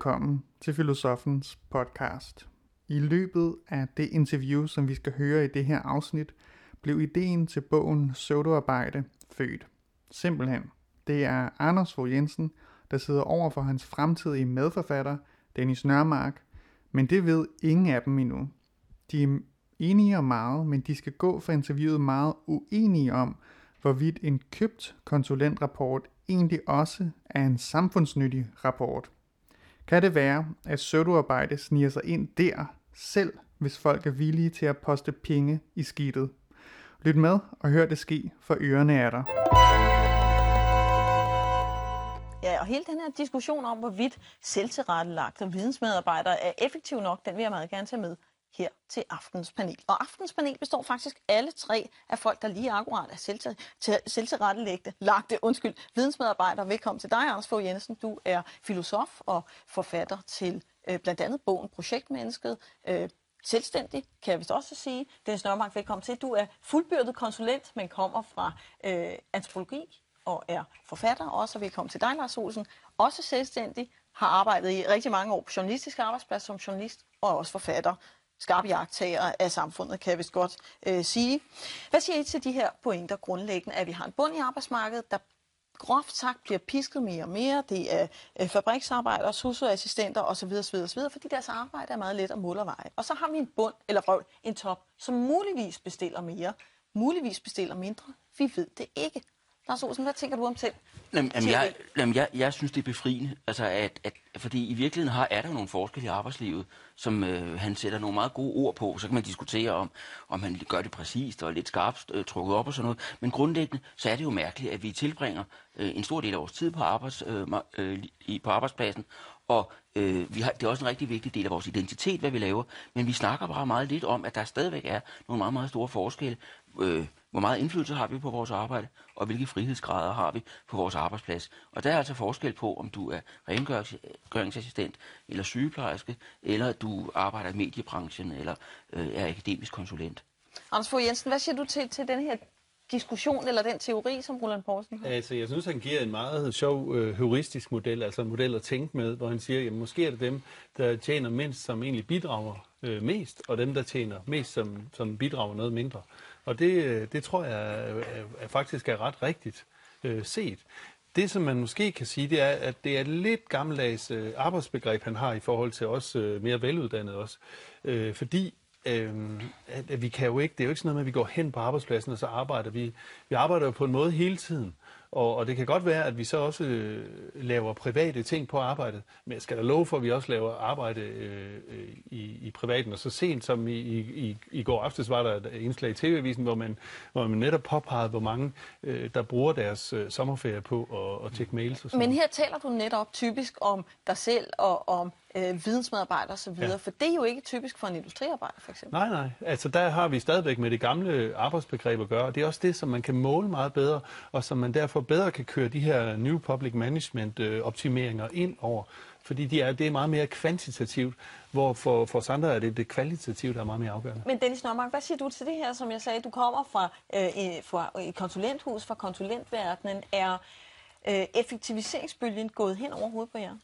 Velkommen til Filosofens podcast. I løbet af det interview, som vi skal høre i det her afsnit, blev ideen til bogen Pseudoarbejde født. Simpelthen. Det er Anders Fogh Jensen, der sidder over for hans fremtidige medforfatter, Dennis Nørmark, men det ved ingen af dem endnu. De er enige om meget, men de skal gå for interviewet meget uenige om, hvorvidt en købt konsulentrapport egentlig også er en samfundsnyttig rapport. Kan det være, at pseudoarbejde sniger sig ind der, selv hvis folk er villige til at poste penge i skidtet? Lyt med og hør det ske, for ørerne er der. Ja, og hele den her diskussion om, hvorvidt selvtilrettelagte vidensmedarbejdere er effektive nok, den vil jeg meget gerne tage med her til aftens panel. Og aftens panel består faktisk alle tre af folk, der lige akkurat er selvtilrettelægte, lagte, undskyld, vidensmedarbejdere. Velkommen til dig, Anders Fogh Jensen. Du er filosof og forfatter til øh, blandt andet bogen Projektmennesket, øh, selvstændig, kan jeg vist også sige. Dennis Nørmark, velkommen til. Du er fuldbyrdet konsulent, men kommer fra øh, antropologi og er forfatter. Også velkommen til dig, Lars Olsen. Også selvstændig, har arbejdet i rigtig mange år på journalistisk arbejdsplads som journalist og også forfatter skarp jagttager af samfundet, kan jeg vist godt øh, sige. Hvad siger I til de her pointer grundlæggende, at vi har en bund i arbejdsmarkedet, der groft sagt bliver pisket mere og mere. Det er øh, fabriksarbejdere, socioassistenter osv., osv., osv., fordi deres arbejde er meget let at måle og veje. Og så har vi en bund, eller røv, en top, som muligvis bestiller mere, muligvis bestiller mindre. Vi ved det ikke. Lars Olsen, hvad tænker du om selv? Jamen, jamen, jeg, jamen jeg, jeg synes, det er befriende, altså at, at, fordi i virkeligheden har, er der nogle forskelle i arbejdslivet, som øh, han sætter nogle meget gode ord på. Så kan man diskutere om, om han gør det præcist og lidt skarpt øh, trukket op og sådan noget. Men grundlæggende, så er det jo mærkeligt, at vi tilbringer øh, en stor del af vores tid på, arbejds, øh, øh, i, på arbejdspladsen, og øh, vi har, det er også en rigtig vigtig del af vores identitet, hvad vi laver. Men vi snakker bare meget lidt om, at der stadigvæk er nogle meget, meget store forskelle. Øh, hvor meget indflydelse har vi på vores arbejde, og hvilke frihedsgrader har vi på vores arbejdsplads. Og der er altså forskel på, om du er rengøringsassistent, eller sygeplejerske, eller du arbejder i mediebranchen, eller øh, er akademisk konsulent. Anders Fogh Jensen, hvad siger du til, til den her diskussion eller den teori, som Roland Poulsen har? Altså, jeg synes, han giver en meget sjov øh, heuristisk model, altså en model at tænke med, hvor han siger, at måske er det dem, der tjener mindst, som egentlig bidrager øh, mest, og dem, der tjener mest, som, som bidrager noget mindre. Og det, øh, det tror jeg er, er, faktisk er ret rigtigt øh, set. Det, som man måske kan sige, det er, at det er et lidt gammeldags øh, arbejdsbegreb, han har i forhold til os øh, mere veluddannede også. Øh, fordi øh, at, at vi kan jo ikke, det er jo ikke sådan noget med, at vi går hen på arbejdspladsen, og så arbejder vi. Vi arbejder jo på en måde hele tiden. Og, og det kan godt være, at vi så også øh, laver private ting på arbejdet, men jeg skal da love for, at vi også laver arbejde øh, i, i privaten. Og så sent som i, i, i går aftes var der et indslag i TV-avisen, hvor man, hvor man netop påpegede, hvor mange øh, der bruger deres øh, sommerferie på at, at tjekke mails. Og sådan. Men her taler du netop typisk om dig selv og om øh, vidensmedarbejdere osv., ja. for det er jo ikke typisk for en industriarbejder for eksempel. Nej, nej. Altså der har vi stadigvæk med det gamle arbejdsbegreb at gøre. Det er også det, som man kan måle meget bedre, og som man derfor bedre kan køre de her New Public Management øh, optimeringer ind over. Fordi de er, det er meget mere kvantitativt, hvor for, for os andre er det det kvalitative, der er meget mere afgørende. Men Dennis Nørmark, hvad siger du til det her, som jeg sagde, du kommer fra, øh, fra et konsulenthus, fra konsulentverdenen. Er øh, effektiviseringsbølgen gået hen over hovedet på jer?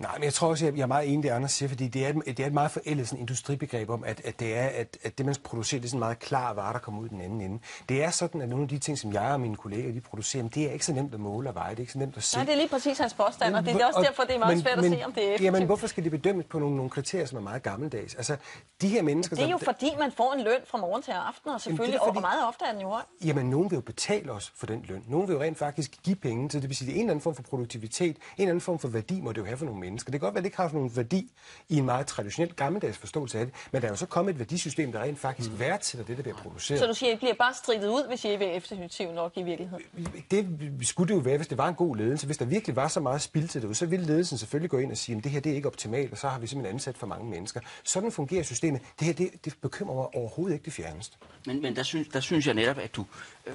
Nej, men jeg tror også, jeg er meget enig, det Anders siger, fordi det er, det er et meget forældet sådan, industribegreb om, at, at, det er, at, at det, man producerer, det er sådan meget klar vare, der kommer ud den anden ende. Det er sådan, at nogle af de ting, som jeg og mine kolleger de producerer, det er ikke så nemt at måle og veje, det er ikke så nemt at se. Nej, det er lige præcis hans påstand, og det er også derfor, det er meget men, svært at men, se, om det er effektivt. Jamen, hvorfor skal det bedømmes på nogle, nogle kriterier, som er meget gammeldags? Altså, de her mennesker... Det er jo der, fordi, man får en løn fra morgen til aften, og selvfølgelig, jamen, fordi, og meget ofte er den jo høj. Jamen, nogen vil jo betale os for den løn. Nogen vil jo rent faktisk give penge, så det vil sige, det er en eller anden form for produktivitet, en eller anden form for værdi må det jo have for nogle mennesker. Det kan godt være, det ikke har nogen værdi i en meget traditionel gammeldags forståelse af det, men der er jo så kommet et værdisystem, der rent faktisk mm. værdsætter det, der bliver produceret. Så du siger, at I bliver bare stridet ud, hvis I ikke er effektiv nok i virkeligheden? Det skulle det jo være, hvis det var en god ledelse. Hvis der virkelig var så meget spil til det, så ville ledelsen selvfølgelig gå ind og sige, at det her det er ikke optimalt, og så har vi simpelthen ansat for mange mennesker. Sådan fungerer systemet. Det her det, det bekymrer mig overhovedet ikke det fjerneste. Men, men der, synes, der synes jeg netop, at du, øh,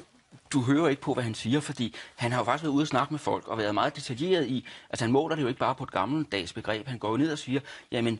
du hører ikke på, hvad han siger, fordi han har jo faktisk været ude og snakke med folk og været meget detaljeret i, altså han måler det jo ikke bare på et gammeldags begreb, han går jo ned og siger, jamen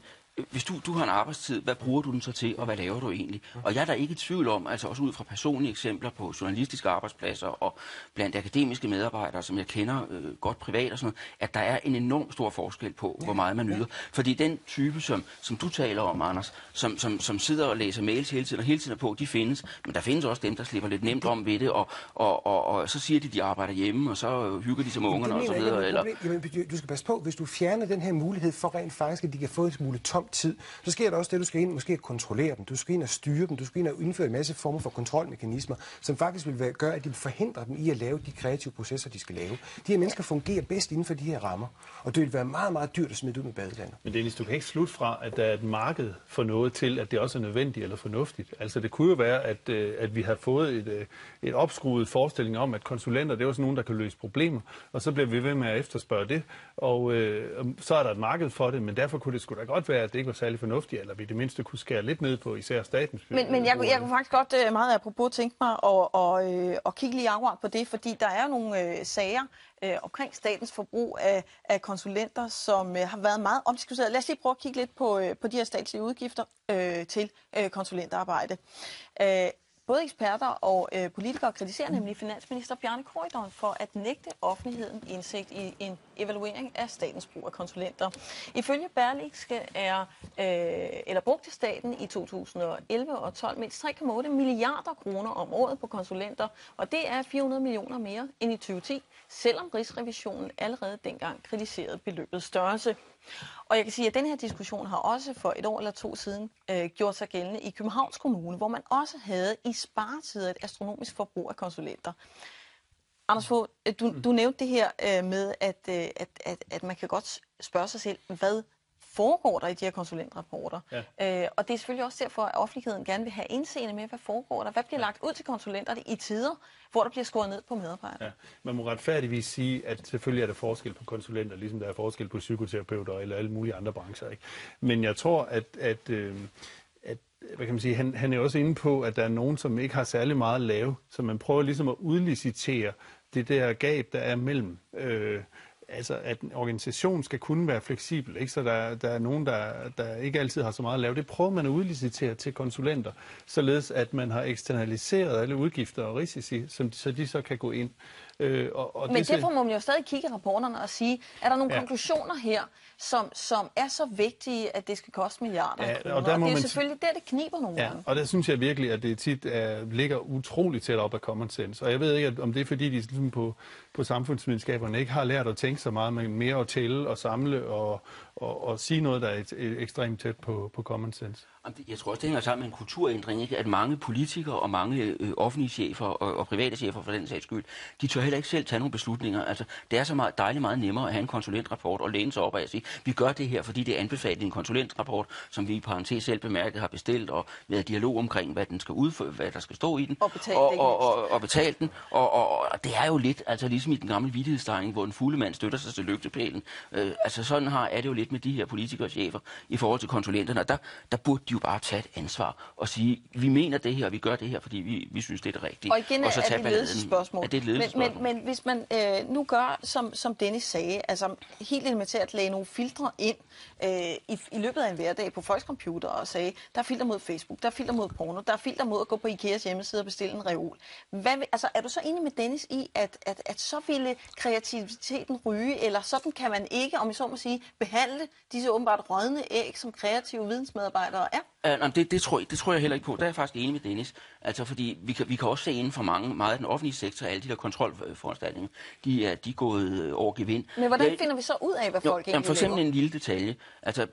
hvis du, du har en arbejdstid, hvad bruger du den så til, og hvad laver du egentlig? Og jeg er der ikke i tvivl om, altså også ud fra personlige eksempler på journalistiske arbejdspladser og blandt akademiske medarbejdere, som jeg kender øh, godt privat og sådan noget, at der er en enorm stor forskel på, hvor meget man nyder. Fordi den type, som, som du taler om, Anders, som, som, som sidder og læser mails hele tiden og hele tiden er på, de findes. Men der findes også dem, der slipper lidt nemt om ved det, og, og, og, og så siger de, de arbejder hjemme, og så hygger de sig med ungerne og så videre. Eller... Jamen, du skal passe på, hvis du fjerner den her mulighed for rent faktisk, at de kan få en smule tom tid, så sker der også det, du skal ind måske kontrollere dem, du skal ind og styre dem, du skal ind og indføre en masse former for kontrolmekanismer, som faktisk vil gøre, at de forhindrer dem i at lave de kreative processer, de skal lave. De her mennesker fungerer bedst inden for de her rammer, og det vil være meget, meget dyrt at smide ud med badelandet. Men Dennis, du kan ikke slutte fra, at der er et marked for noget til, at det også er nødvendigt eller fornuftigt. Altså det kunne jo være, at, øh, at vi har fået et, øh, et opskruet forestilling om, at konsulenter, det er også nogen, der kan løse problemer, og så bliver vi ved med at efterspørge det, og øh, så er der et marked for det, men derfor kunne det sgu da godt være, at det ikke var særlig fornuftigt, eller vi det mindste kunne skære lidt ned på især statens Men, men jeg, jeg kunne faktisk godt øh, meget apropos tænke mig at, og, øh, at kigge lige akkurat på det, fordi der er nogle øh, sager øh, omkring statens forbrug af, af konsulenter, som øh, har været meget omdiskuteret. Lad os lige prøve at kigge lidt på, øh, på de her statslige udgifter øh, til øh, konsulentarbejde. Øh, Både eksperter og øh, politikere kritiserer nemlig finansminister Bjarne Korydon for at nægte offentligheden indsigt i en evaluering af statens brug af konsulenter. Ifølge Berlingske er, øh, eller brugte staten i 2011 og 12 mindst 3,8 milliarder kroner om året på konsulenter, og det er 400 millioner mere end i 2010, selvom Rigsrevisionen allerede dengang kritiserede beløbets størrelse. Og jeg kan sige, at den her diskussion har også for et år eller to siden øh, gjort sig gældende i Københavns Kommune, hvor man også havde i sparetider et astronomisk forbrug af konsulenter. Anders Fogh, øh, du, du nævnte det her øh, med, at, øh, at, at, at man kan godt spørge sig selv, hvad foregår der i de her konsulentrapporter? Ja. Øh, og det er selvfølgelig også derfor, at offentligheden gerne vil have indseende med, hvad foregår der? Hvad bliver lagt ud til konsulenterne i tider, hvor der bliver skåret ned på medarbejdere? Ja. Man må retfærdigvis sige, at selvfølgelig er der forskel på konsulenter, ligesom der er forskel på psykoterapeuter eller alle mulige andre brancher. Ikke? Men jeg tror, at, at øh, at, hvad kan man sige, han, han er også inde på, at der er nogen, som ikke har særlig meget at lave, så man prøver ligesom at udlicitere det der gab, der er mellem øh, altså, at en organisation skal kunne være fleksibel, ikke? så der, der er nogen, der, der ikke altid har så meget at lave. Det prøver man at udlicitere til konsulenter, således at man har eksternaliseret alle udgifter og risici, som, så de så kan gå ind. Øh, og, og Men det derfor må man jo stadig kigge i rapporterne og sige, er der nogle ja. konklusioner her, som, som er så vigtige, at det skal koste milliarder ja, kroner? Og, der må og det er man selvfølgelig der, det kniber nogle ja, gange. Og der synes jeg virkelig, at det tit er, ligger utroligt tæt op af common sense. Og jeg ved ikke, om det er fordi, de ligesom på, på samfundsvidenskaberne ikke har lært at tænke så meget, men mere at tælle og samle og, og, og sige noget, der er et, et, ekstremt tæt på, på common sense. Jeg tror også, det hænger sammen med en kulturændring, ikke? at mange politikere og mange øh, offentlige chefer og, og private chefer for den sags skyld, de tør heller ikke selv tage nogle beslutninger. Altså, det er så meget, dejligt meget nemmere at have en konsulentrapport og læne sig op og sige, vi gør det her, fordi det er anbefalet i en konsulentrapport, som vi i parentes selv bemærket har bestilt og været dialog omkring, hvad den skal udføre, hvad der skal stå i den. Og betale og, og, og, og betale den. Og, og, og, det er jo lidt, altså ligesom i den gamle vidtighedstegning, hvor en fulde mand støtter sig til lygtepælen. Øh, altså sådan har, er det jo lidt med de her politikere og chefer i forhold til konsulenterne. Og der, der burde de jo bare tage et ansvar og sige, vi mener det her, og vi gør det her, fordi vi, vi synes, det er det rigtige. Og igen og så er det ledelsesspørgsmål. Er det et men, men, men hvis man øh, nu gør, som, som Dennis sagde, altså helt elementært lagde nogle filtre ind øh, i, i løbet af en hverdag på folks computer og sagde, der er filter mod Facebook, der er filter mod porno, der er filter mod at gå på Ikeas hjemmeside og bestille en reol. Hvad, altså, er du så enig med Dennis i, at, at, at så ville kreativiteten ryge, eller sådan kan man ikke, om jeg så må sige, behandle disse åbenbart rådne æg, som kreative vidensmedarbejdere er? Uh, det, det, tror jeg, det tror jeg heller ikke på. Der er jeg faktisk enig med Dennis. Altså, fordi vi kan, vi kan også se inden for mange, meget af den offentlige sektor, alle de der kontrolforanstaltninger, de er, de er gået øh, over gevind. Men hvordan jeg, finder vi så ud af, hvad folk jo, egentlig For eksempel en lille detalje. Altså,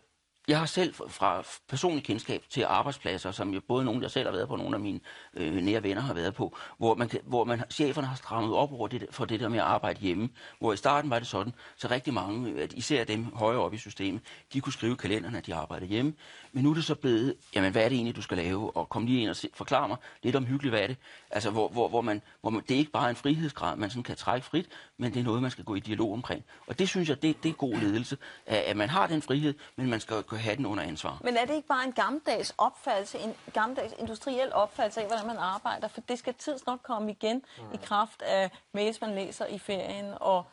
jeg har selv fra personlig kendskab til arbejdspladser, som jo både nogle, jeg selv har været på, og nogle af mine øh, nære venner har været på, hvor, man, hvor man, cheferne har strammet op over det, for det der med at arbejde hjemme. Hvor i starten var det sådan, så rigtig mange, at især dem højere oppe i systemet, de kunne skrive i kalenderen, at de arbejdede hjemme. Men nu er det så blevet, jamen hvad er det egentlig, du skal lave? Og kom lige ind og se, forklare mig lidt om hyggeligt, hvad er det? Altså, hvor, hvor, hvor, man, hvor man, det er ikke bare en frihedsgrad, man sådan kan trække frit, men det er noget, man skal gå i dialog omkring. Og det synes jeg, det, det er god ledelse, at, at man har den frihed, men man skal kunne have den under ansvar. Men er det ikke bare en gammeldags opfattelse, en gammeldags industriel opfattelse af, hvordan man arbejder? For det skal tids nok komme igen mm. i kraft af mails, man læser i ferien og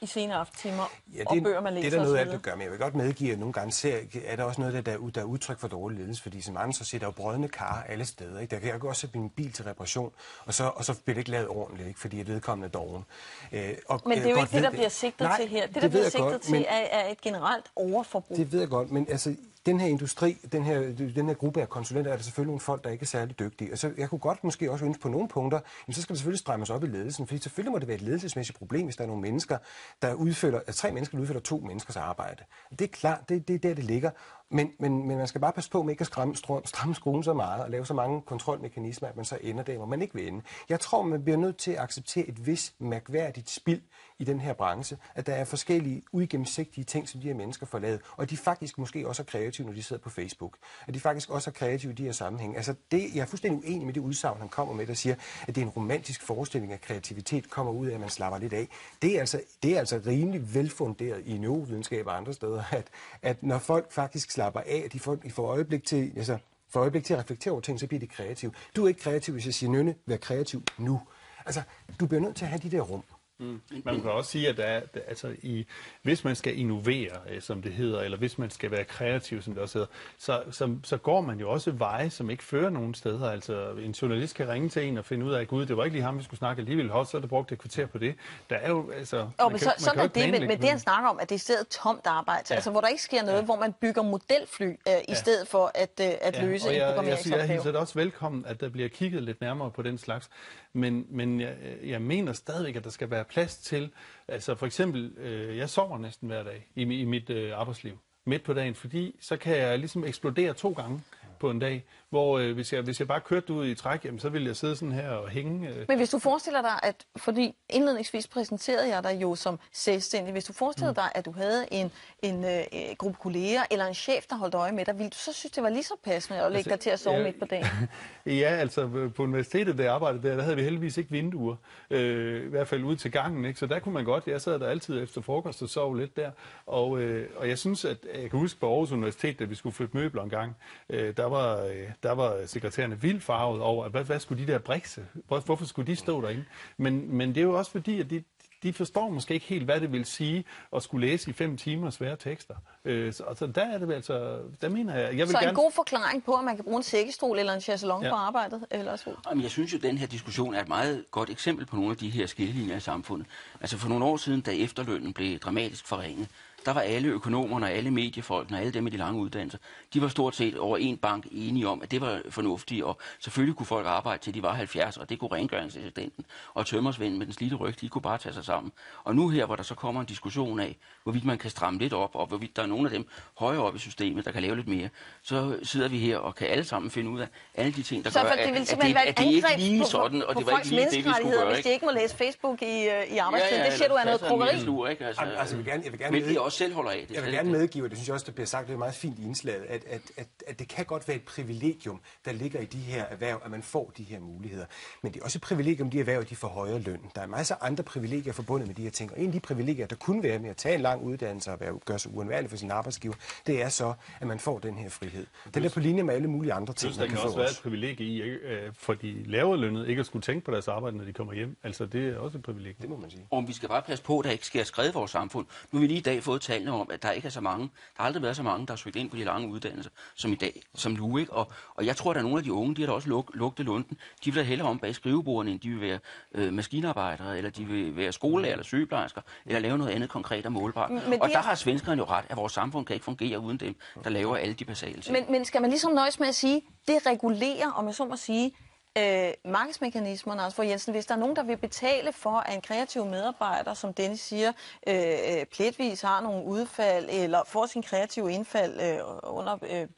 i sene aftentimer, Ja, og det, bøger, man læser det er der noget af det, gør, men jeg vil godt medgive, at nogle gange ser, er der også noget, der, der, er- der er udtryk for dårlig ledelse, fordi som andre så ser der jo brødende kar alle steder. Ikke? Der kan jeg også sætte min bil til reparation, og så, og så bliver det ikke lavet ordentligt, ikke? fordi jeg vedkommende er doven. Øh, og Men det er jo ikke det, der bliver sigtet Nej, til her. Det, det der bliver sigtet godt, til, men- er, er et generelt overforbrug. Det ved jeg godt, men altså, den her industri, den her, den her gruppe af konsulenter, er der selvfølgelig nogle folk, der ikke er særlig dygtige. Og så jeg kunne godt måske også ønske på nogle punkter, jamen, så skal det selvfølgelig strammes op i ledelsen, fordi selvfølgelig må det være et ledelsesmæssigt problem, hvis der er nogle mennesker, der udfører, altså tre mennesker, der udfører to menneskers arbejde. Det er klart, det, det er der, det ligger. Men, men, men man skal bare passe på med ikke at stramme, stramme, skruen så meget og lave så mange kontrolmekanismer, at man så ender der, hvor man ikke vil ende. Jeg tror, man bliver nødt til at acceptere et vis mærkværdigt spild i den her branche, at der er forskellige uigennemsigtige ting, som de her mennesker får lavet, og de faktisk måske også er kreative, når de sidder på Facebook. At de faktisk også er kreative i de her sammenhæng. Altså det, jeg er fuldstændig uenig med det udsagn, han kommer med, der siger, at det er en romantisk forestilling, at kreativitet kommer ud af, at man slapper lidt af. Det er altså, det er altså rimelig velfunderet i neurovidenskab og andre steder, at, at når folk faktisk slapper af, de får, de får øjeblik til, altså, får øjeblik til at reflektere over ting, så bliver de kreative. Du er ikke kreativ, hvis jeg siger, Nynne, vær kreativ nu. Altså, du bliver nødt til at have de der rum. Mm. Man kan også sige, at der er, altså i, hvis man skal innovere, øh, som det hedder, eller hvis man skal være kreativ, som det også hedder, så, så, så går man jo også veje, som ikke fører nogen steder. Altså en journalist kan ringe til en og finde ud af, at gud, det var ikke lige ham, vi skulle snakke alligevel. Hov, så er der brugt et kvarter på det. Der er jo, altså... Jo, man men kan- så, sådan er det, men, det han snakker om, at det er stedet tomt arbejde, ja. altså hvor der ikke sker noget, ja. hvor man bygger modelfly øh, i stedet for at, øh, at løse og en jeg, jeg, jeg programmeringsopgave. hilser det også velkommen, at der bliver kigget lidt nærmere på den slags. Men, men jeg, jeg mener stadigvæk, at der skal være plads til, altså for eksempel, øh, jeg sover næsten hver dag i, i mit øh, arbejdsliv, midt på dagen, fordi så kan jeg ligesom eksplodere to gange på en dag, hvor øh, hvis, jeg, hvis jeg bare kørte ud i træk, jamen, så ville jeg sidde sådan her og hænge. Øh, Men hvis du forestiller dig, at, fordi indledningsvis præsenterede jeg dig jo som selvstændig, hvis du forestillede Mm. dig, at du havde en, en øh, gruppe kolleger eller en chef, der holdt øje med dig, ville du så synes, det var lige så passende at lægge dig til at sove Altså, ja, midt på dagen? Ja, altså på universitetet, der jeg arbejdede der, der havde vi heldigvis ikke vinduer. Øh, I hvert fald ud til gangen, ikke? Så der kunne man godt, jeg sad der altid efter frokost og sov lidt der. Og, øh, og jeg synes, at jeg kan huske på Aarhus Universitet, da vi skulle flytte møbler en gang, øh, der, var, øh, der var sekretærerne vildt farvet over, at hvad, hvad skulle de der brikse? Hvor, hvorfor skulle de stå derinde? Men, men det er jo også fordi, at de, de forstår måske ikke helt, hvad det vil sige at skulle læse i fem timer svære tekster. Øh, så, altså, der er det altså, der mener jeg, jeg vil Så gerne... en god forklaring på, at man kan bruge en sækkestol eller en chaiselong Ja. på arbejdet? Eller så. Jamen, jeg synes jo, at den her diskussion er et meget godt eksempel på nogle af de her skillelinjer i samfundet. Altså for nogle år siden, da efterlønnen blev dramatisk forringet, der var alle økonomerne og alle mediefolkene og alle dem med de lange uddannelser, de var stort set over en bank enige om, at det var fornuftigt, og selvfølgelig kunne folk arbejde til de var 70, og det kunne rengøringsassistenten og tømmersvenden med den slidte ryg, de kunne bare tage sig sammen. Og nu her, hvor der så kommer en diskussion af, hvorvidt man kan stramme lidt op, og hvorvidt der er nogle af dem højere op i systemet, der kan lave lidt mere, så sidder vi her og kan alle sammen finde ud af alle de ting, der Så gør, det at, vil at, simpelthen det, at det ikke lige på, sådan, og på det var ikke lige det, vi skulle gøre. hvis de ikke må læse Facebook i, øh, i arbejdstiden. det siger du er noget ikke? Altså, altså, jeg vil gerne- jeg vil gerne men med- de også selv holder af det. Jeg vil gerne det. medgive, og det synes jeg også, der bliver sagt, det er meget fint i indslaget, at, at, at, at det kan godt være et privilegium, der ligger i de her erhverv, at man får de her muligheder. Men det er også et privilegium, de erhverv, de får højere løn. Der er masser af andre privilegier forbundet med de her ting. Og en af de privilegier, der kunne være med at tage en lang uddannelse og være, gøre sig uundværlig for sin arbejdsgiver, det er så, at man får den her frihed. Den er på linje med alle mulige andre ting, man der kan også være et privilegie i, øh, for de lavere lønnede ikke at skulle tænke på deres arbejde, når de kommer hjem. Altså, det er også et privilegie. Det må man sige. Om vi skal bare passe på, at der ikke sker skred i vores samfund. Nu har vi lige i dag fået tallene om, at der ikke er så mange, der har aldrig været så mange, der har søgt ind på de lange uddannelser, som i dag, som nu. Ikke? Og, og jeg tror, at der er nogle af de unge, de har da også luk, lugtet lunden. De vil da hellere om bag skrivebordene, end de vil være øh, maskinarbejdere, eller de vil være skolelærer eller sygeplejersker, eller lave noget andet konkret og målbart. Men og de der har- har svenskerne jo ret, at vores samfund kan ikke fungere uden dem, der laver alle de basale ting. Men, men skal man ligesom nøjes med at sige, det regulerer, om jeg så må sige, øh, markedsmekanismerne, altså for Jensen, hvis der er nogen, der vil betale for, at en kreativ medarbejder, som Dennis siger, øh, øh, pletvis har nogle udfald, eller får sin kreative indfald øh, under øh,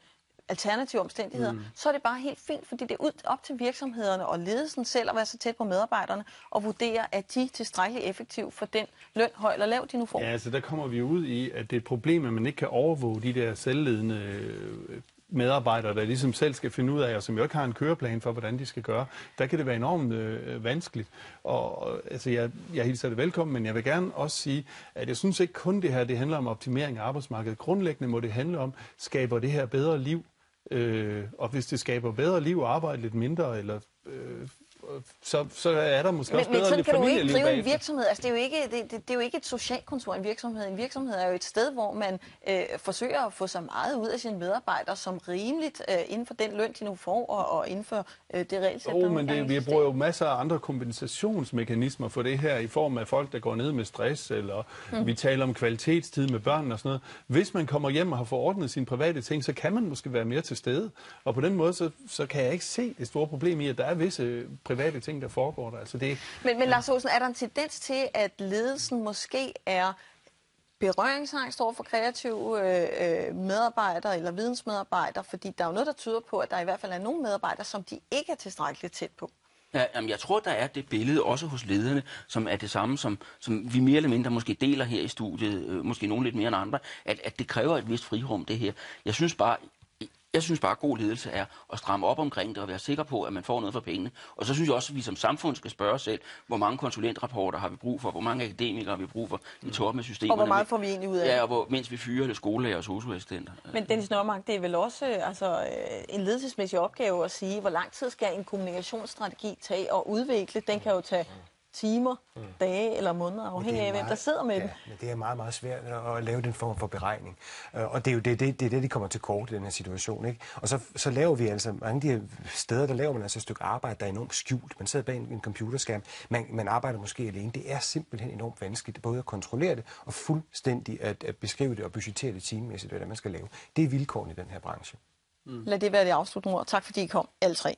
alternative omstændigheder, mm. så er det bare helt fint, fordi det er ud, op til virksomhederne og ledelsen selv at være så tæt på medarbejderne og vurdere, at de er tilstrækkeligt effektive for den løn, høj eller lav, de nu får. Ja, altså der kommer vi ud i, at det er et problem, at man ikke kan overvåge de der selvledende øh, medarbejdere, der ligesom selv skal finde ud af, og som jo ikke har en køreplan for, hvordan de skal gøre. Der kan det være enormt øh, vanskeligt. Og altså, jeg, jeg hilser det velkommen, men jeg vil gerne også sige, at jeg synes ikke kun det her, det handler om optimering af arbejdsmarkedet. Grundlæggende må det handle om, skaber det her bedre liv? Øh, og hvis det skaber bedre liv og arbejde lidt mindre, eller øh, så, så er der måske Men, også men bedre sådan lidt kan du ikke drive en virksomhed. Altså, det, er jo ikke, det, det, det er jo ikke et socialkontor, en virksomhed. En virksomhed er jo et sted, hvor man øh, forsøger at få så meget ud af sine medarbejdere som rimeligt øh, inden for den løn, de nu får, og, og inden for øh, det regelsæt, der men det, vi bruger jo masser af andre kompensationsmekanismer for det her, i form af folk, der går ned med stress, eller mm. vi taler om kvalitetstid med børn og sådan noget. Hvis man kommer hjem og har forordnet sine private ting, så kan man måske være mere til stede. Og på den måde, så, så kan jeg ikke se det store problem i, at der er visse private ting, der foregår der. Altså det, Men, men Lars Olsen, er der en tendens til, at ledelsen måske er berøringsangst over for kreative øh, øh, medarbejdere eller vidensmedarbejdere? Fordi der er jo noget, der tyder på, at der i hvert fald er nogle medarbejdere, som de ikke er tilstrækkeligt tæt på. Ja, jamen, jeg tror, der er det billede også hos lederne, som er det samme, som, som vi mere eller mindre måske deler her i studiet, øh, måske nogen lidt mere end andre, at, at det kræver et vist frirum, det her. Jeg synes bare, jeg synes bare, at god ledelse er at stramme op omkring det og være sikker på, at man får noget for pengene. Og så synes jeg også, at vi som samfund skal spørge os selv, hvor mange konsulentrapporter har vi brug for, hvor mange akademikere har vi brug for i toppen af systemerne. Og hvor meget får vi egentlig ud af det? Ja, og hvor, mens vi fyrer det skolelærer og socioassistenter. Men Dennis Nørmark, det er vel også øh, altså, øh, en ledelsesmæssig opgave at sige, hvor lang tid skal en kommunikationsstrategi tage og udvikle. Den kan jo tage timer, dage eller måneder, afhængig af, hvem der sidder med ja, den. men det er meget, meget svært at at lave den form for beregning. Øh, Og det er jo det, det, det, er det de kommer til kort i den her situation. Ikke? Og så, så laver vi altså, mange af de her steder, der laver man altså et stykke arbejde, der er enormt skjult. Man sidder bag en, en computerskærm, man, man arbejder måske alene. Det er simpelthen enormt vanskeligt, både at kontrollere det og fuldstændig at, at beskrive det og budgettere det teammæssigt, hvad det man skal lave. Det er vilkårene i den her branche. Lad det være det afsluttende ord. Tak fordi I kom, alle tre.